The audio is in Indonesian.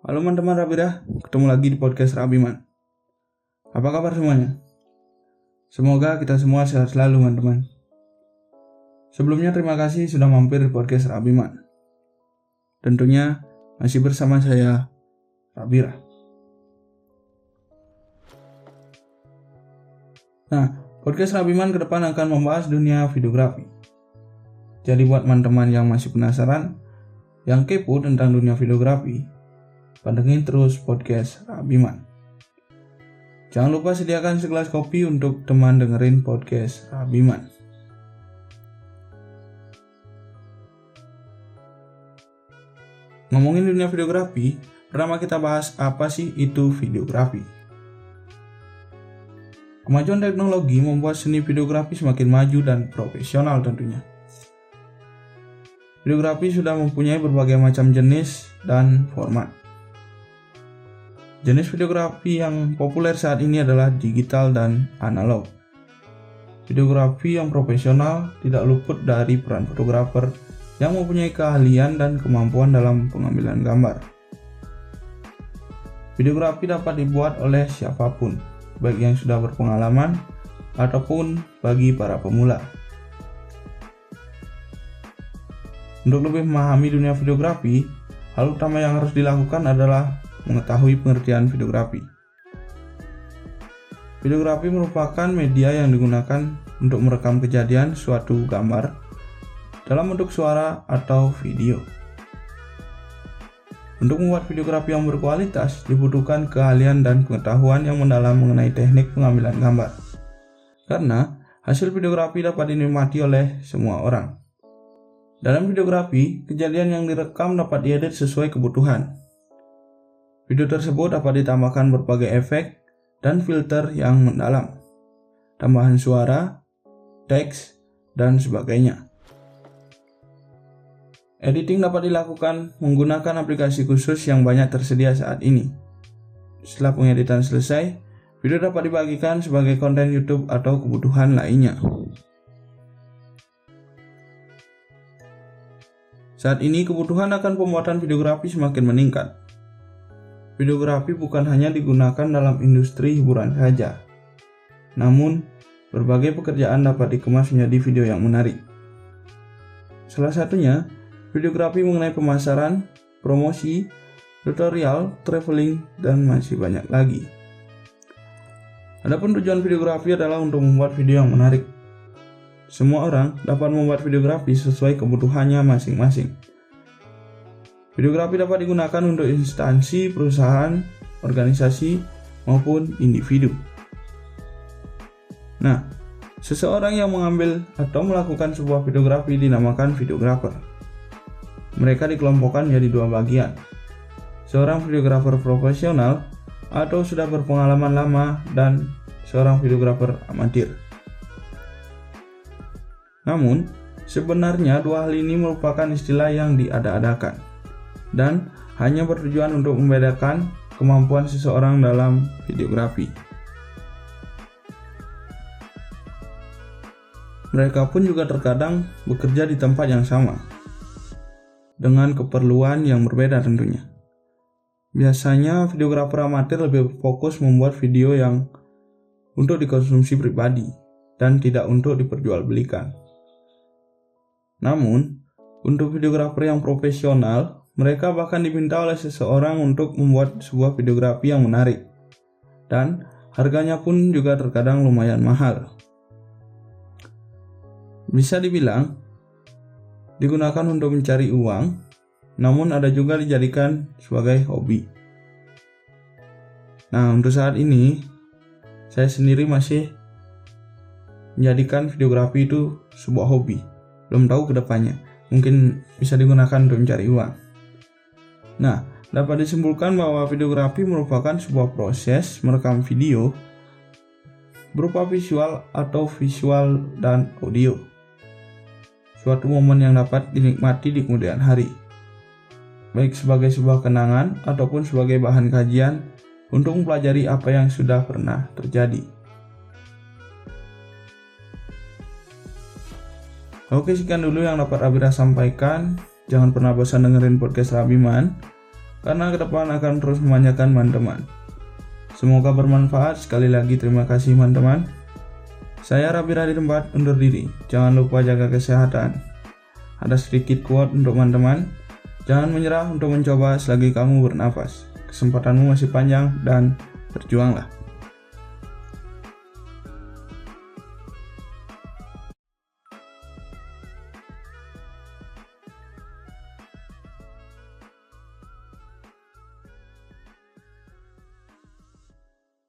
Halo teman-teman Rabira, ketemu lagi di podcast Rabiman. Apa kabar semuanya? Semoga kita semua sehat selalu teman-teman. Sebelumnya terima kasih sudah mampir di podcast Rabiman. Tentunya masih bersama saya, Rabira. Nah, podcast Rabiman ke depan akan membahas dunia videografi. Jadi buat teman-teman yang masih penasaran, yang kepo tentang dunia videografi, Pantengin terus podcast Rabiman. Jangan lupa sediakan segelas kopi untuk teman dengerin podcast Rabiman. Ngomongin dunia videografi, pertama kita bahas apa sih itu videografi. Kemajuan teknologi membuat seni videografi semakin maju dan profesional tentunya. Videografi sudah mempunyai berbagai macam jenis dan format. Jenis videografi yang populer saat ini adalah digital dan analog. Videografi yang profesional tidak luput dari peran fotografer yang mempunyai keahlian dan kemampuan dalam pengambilan gambar. Videografi dapat dibuat oleh siapa pun, baik yang sudah berpengalaman ataupun bagi para pemula. Untuk lebih memahami dunia videografi, hal utama yang harus dilakukan adalah mengetahui pengertian videografi. Videografi merupakan media yang digunakan untuk merekam kejadian suatu gambar dalam bentuk suara atau video. Untuk membuat videografi yang berkualitas, dibutuhkan keahlian dan pengetahuan yang mendalam mengenai teknik pengambilan gambar. Karena hasil videografi dapat dinikmati oleh semua orang. Dalam videografi, kejadian yang direkam dapat diedit sesuai kebutuhan, Video tersebut dapat ditambahkan berbagai efek dan filter yang mendalam, tambahan suara, teks, dan sebagainya. Editing dapat dilakukan menggunakan aplikasi khusus yang banyak tersedia saat ini. Setelah pengeditan selesai, video dapat dibagikan sebagai konten YouTube atau kebutuhan lainnya. Saat ini kebutuhan akan pembuatan videografi semakin meningkat videografi bukan hanya digunakan dalam industri hiburan saja. Namun, berbagai pekerjaan dapat dikemas menjadi video yang menarik. Salah satunya, videografi mengenai pemasaran, promosi, tutorial, traveling, dan masih banyak lagi. Adapun tujuan videografi adalah untuk membuat video yang menarik. Semua orang dapat membuat videografi sesuai kebutuhannya masing-masing. Videografi dapat digunakan untuk instansi, perusahaan, organisasi, maupun individu. Nah, seseorang yang mengambil atau melakukan sebuah videografi dinamakan videografer. Mereka dikelompokkan menjadi dua bagian. Seorang videografer profesional atau sudah berpengalaman lama dan seorang videografer amatir. Namun, sebenarnya dua hal ini merupakan istilah yang diada-adakan dan hanya bertujuan untuk membedakan kemampuan seseorang dalam videografi. Mereka pun juga terkadang bekerja di tempat yang sama, dengan keperluan yang berbeda tentunya. Biasanya videografer amatir lebih fokus membuat video yang untuk dikonsumsi pribadi dan tidak untuk diperjualbelikan. Namun, untuk videografer yang profesional, mereka bahkan diminta oleh seseorang untuk membuat sebuah videografi yang menarik. Dan harganya pun juga terkadang lumayan mahal. Bisa dibilang digunakan untuk mencari uang, namun ada juga dijadikan sebagai hobi. Nah, untuk saat ini saya sendiri masih menjadikan videografi itu sebuah hobi. Belum tahu ke depannya, mungkin bisa digunakan untuk mencari uang. Nah, dapat disimpulkan bahwa videografi merupakan sebuah proses merekam video berupa visual atau visual dan audio. Suatu momen yang dapat dinikmati di kemudian hari. Baik sebagai sebuah kenangan ataupun sebagai bahan kajian untuk mempelajari apa yang sudah pernah terjadi. Oke sekian dulu yang dapat Abira sampaikan. Jangan pernah bosan dengerin podcast Rabiman. Karena ke depan akan terus memanjakan teman-teman. Semoga bermanfaat. Sekali lagi terima kasih teman-teman. Saya Rabi di tempat undur diri. Jangan lupa jaga kesehatan. Ada sedikit quote untuk teman-teman. Jangan menyerah untuk mencoba selagi kamu bernafas. Kesempatanmu masih panjang dan berjuanglah.